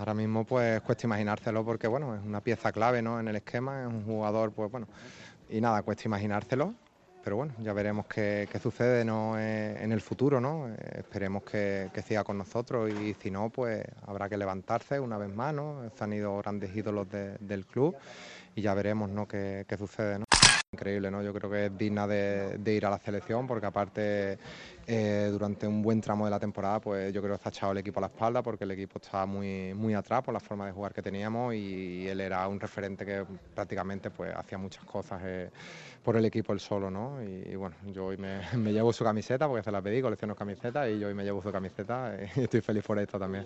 ahora mismo pues cuesta imaginárselo porque bueno, es una pieza clave ¿no? en el esquema, es un jugador pues bueno, y nada, cuesta imaginárselo, pero bueno, ya veremos qué, sucede ¿no? Eh, en el futuro, ¿no? Eh, esperemos que, siga con nosotros y si no, pues habrá que levantarse una vez más, ¿no? Se han ido grandes ídolos de, del club y ya veremos ¿no? qué, qué sucede, ¿no? Increíble, ¿no? Yo creo que es digna de, ir a la selección porque aparte eh, durante un buen tramo de la temporada pues yo creo que se ha echado el equipo a la espalda porque el equipo estaba muy, muy atrás por la forma de jugar que teníamos y él era un referente que prácticamente pues hacía muchas cosas eh, por el equipo él solo, ¿no? Y, bueno, yo hoy me, me, llevo su camiseta porque se la pedí, colecciono camisetas y yo hoy me llevo su camiseta y estoy feliz por esto también.